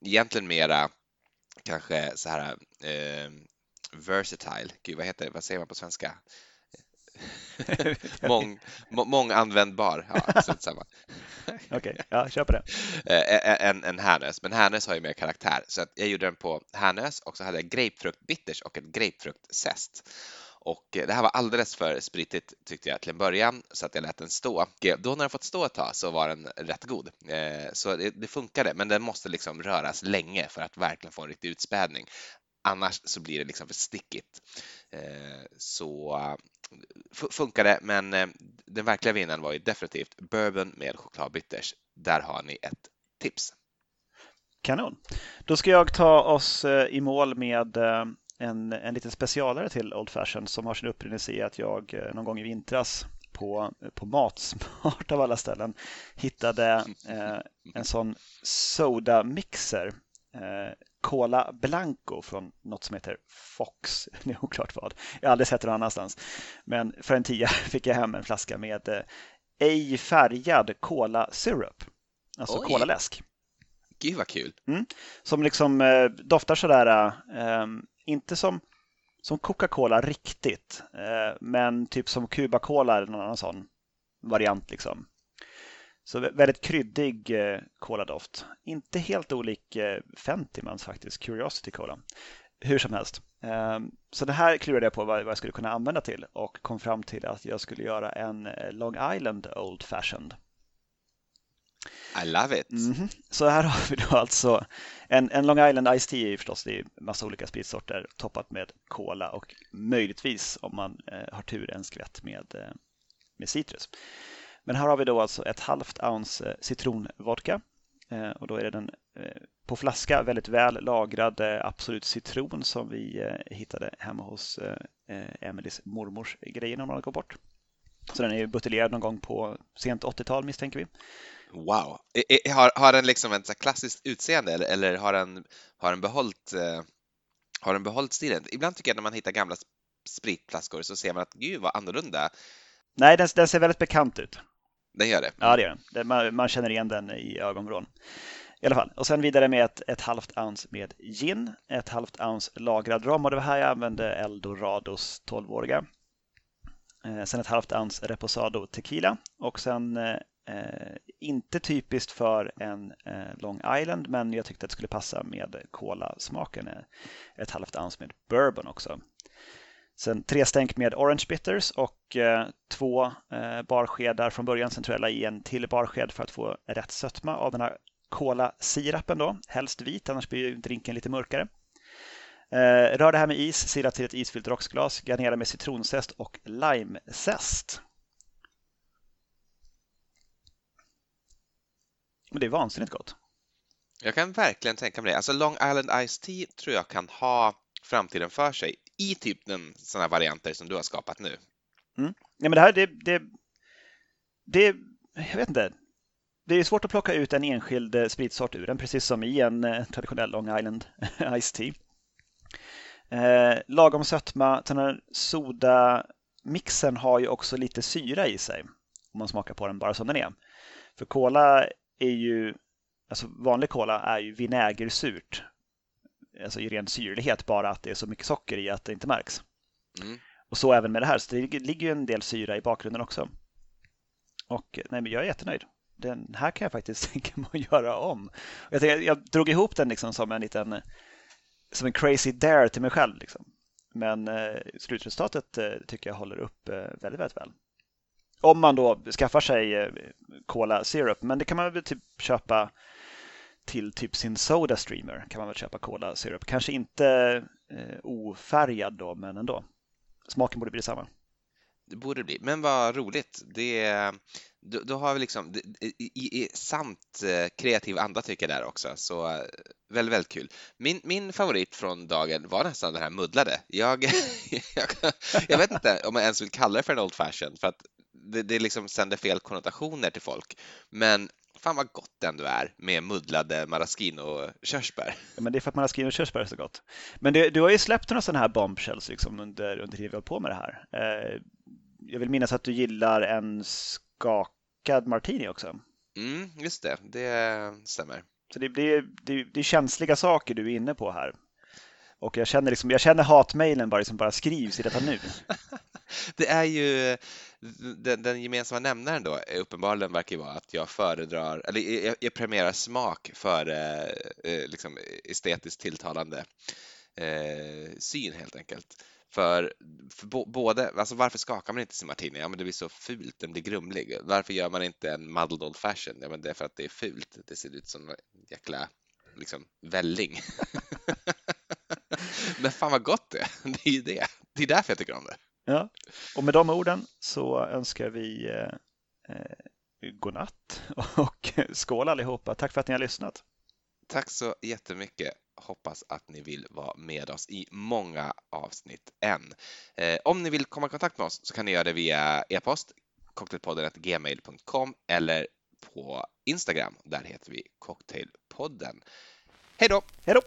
Egentligen mera kanske så här eh, versatile, gud vad heter det, vad säger man på svenska? Mång, månganvändbar, ja. Okej, okay, ja, kör på det. Eh, en, en Härnös, men Härnös har ju mer karaktär så att jag gjorde den på Härnös och så hade jag grapefrukt bitters och en grapefruktzest. Och det här var alldeles för spritigt tyckte jag till en början så att jag lät den stå. Då när den fått stå ett tag så var den rätt god. Eh, så det, det funkade, men den måste liksom röras länge för att verkligen få en riktig utspädning. Annars så blir det liksom för stickigt. Eh, så eh, funkar det, men den verkliga vinnaren var ju definitivt bourbon med chokladbitters. Där har ni ett tips. Kanon. Då ska jag ta oss i mål med en, en liten specialare till Old Fashion som har sin upprinnelse i att jag eh, någon gång i vintras på, på Matsmart av alla ställen hittade eh, en sån soda-mixer. Eh, Cola Blanco från något som heter Fox. Det är oklart vad. Jag har aldrig sett det någon annanstans. Men för en tia fick jag hem en flaska med eh, ej färgad Cola Syrup. Alltså Oj. läsk Gud vad kul! Mm. Som liksom eh, doftar sådär eh, inte som, som Coca-Cola riktigt, eh, men typ som Cuba Cola eller någon annan sån variant. liksom. Så väldigt kryddig eh, koladoft. Inte helt olik eh, Fentimans faktiskt, Curiosity Cola. Hur som helst. Eh, så det här klurade jag på vad, vad jag skulle kunna använda till och kom fram till att jag skulle göra en eh, Long Island Old Fashioned. I love it! Mm -hmm. Så här har vi då alltså en, en Long Island Ice Tea förstås det är massa olika spritsorter toppat med cola och möjligtvis om man eh, har tur en skvätt med, eh, med citrus. Men här har vi då alltså ett halvt ounce eh, citronvodka eh, och då är det den eh, på flaska väldigt väl lagrad Absolut citron som vi eh, hittade hemma hos eh, Emelies mormors grejer när man går bort. Så den är buteljerad någon gång på sent 80-tal misstänker vi. Wow! Har, har den liksom ett klassiskt utseende eller, eller har, den, har, den behållit, eh, har den behållit stilen? Ibland tycker jag när man hittar gamla spritflaskor så ser man att gud vad annorlunda. Nej, den, den ser väldigt bekant ut. Den gör det? Ja, det gör den. Man, man känner igen den i ögonvrån. I alla fall. Och sen vidare med ett, ett halvt ounce med gin, ett halvt ounce lagrad rom och det var här jag använde Eldorados 12-åriga. Eh, sen ett halvt ounce Reposado tequila och sen eh, eh, inte typiskt för en eh, Long Island men jag tyckte att det skulle passa med kolasmaken. Eh, ett halvt ounce med bourbon också. Sen tre stänk med Orange Bitters och eh, två eh, barskedar från början. Sen tror jag la i en till barsked för att få rätt sötma av den här cola-sirapen då. Helst vit, annars blir ju drinken lite mörkare. Eh, rör det här med is, sila till ett isfyllt rocksglas, garnera med citronzest och limezest. Och det är vansinnigt gott. Jag kan verkligen tänka mig det. Alltså Long Island Ice Tea tror jag kan ha framtiden för sig i typ den sådana varianter som du har skapat nu. Mm. Ja, men det här, det, det, det, jag vet inte. Det är svårt att plocka ut en enskild eh, spritsort ur den, precis som i en eh, traditionell Long Island Ice Tea. Eh, lagom sötma. Den här sodamixen har ju också lite syra i sig. Om man smakar på den bara som den är. För kola är ju, alltså vanlig kola är ju vinägersurt. Alltså i ren syrlighet, bara att det är så mycket socker i att det inte märks. Mm. Och så även med det här, så det ligger ju en del syra i bakgrunden också. Och nej, men jag är jättenöjd. Den här kan jag faktiskt tänka mig att göra om. Jag, tänkte, jag drog ihop den liksom som en liten som en crazy dare till mig själv. Liksom. Men eh, slutresultatet eh, tycker jag håller upp eh, väldigt, väldigt väl. Om man då skaffar sig eh, Cola Syrup, men det kan man väl typ köpa till typ sin Soda Streamer kan man väl köpa Cola Syrup. Kanske inte eh, ofärgad då, men ändå. Smaken borde bli detsamma. Det borde bli, men vad roligt. Det, då, då har vi liksom i, i sant eh, kreativ anda tycker jag där också, så eh, väldigt, väldigt kul. Min, min favorit från dagen var nästan den här muddlade. Jag, jag, jag, vet inte om jag ens vill kalla det för en Old Fashion för att det, det liksom sänder fel konnotationer till folk, men fan vad gott det ändå är med muddlade maraschino-körsbär. Ja, men det är för att maraschino-körsbär är så gott. Men det, du har ju släppt några sådana här bombshells liksom under, under tiden vi har på med det här. Eh, jag vill minnas att du gillar en skakad martini också. Mm, just det, det stämmer. Så det, det, det, det är känsliga saker du är inne på här. Och jag känner, liksom, jag känner hatmejlen bara, liksom bara skrivs i detta nu. det är ju den, den, gemensamma nämnaren då uppenbarligen verkar vara att jag föredrar, eller jag, jag premierar smak före eh, liksom estetiskt tilltalande eh, syn helt enkelt. För, för både, alltså varför skakar man inte sin martini? Ja men det blir så fult, den blir grumlig. Varför gör man inte en muddled old fashion? Ja men det är för att det är fult, det ser ut som en jäkla liksom välling. men fan vad gott det är, det är ju det. Det är därför jag tycker om det. Ja, och med de orden så önskar vi eh, eh godnatt och skål allihopa. Tack för att ni har lyssnat. Tack så jättemycket. Hoppas att ni vill vara med oss i många avsnitt än. Eh, om ni vill komma i kontakt med oss så kan ni göra det via e-post cocktailpodden.gmail.com eller på Instagram. Där heter vi Cocktailpodden. Hej då! Hej då!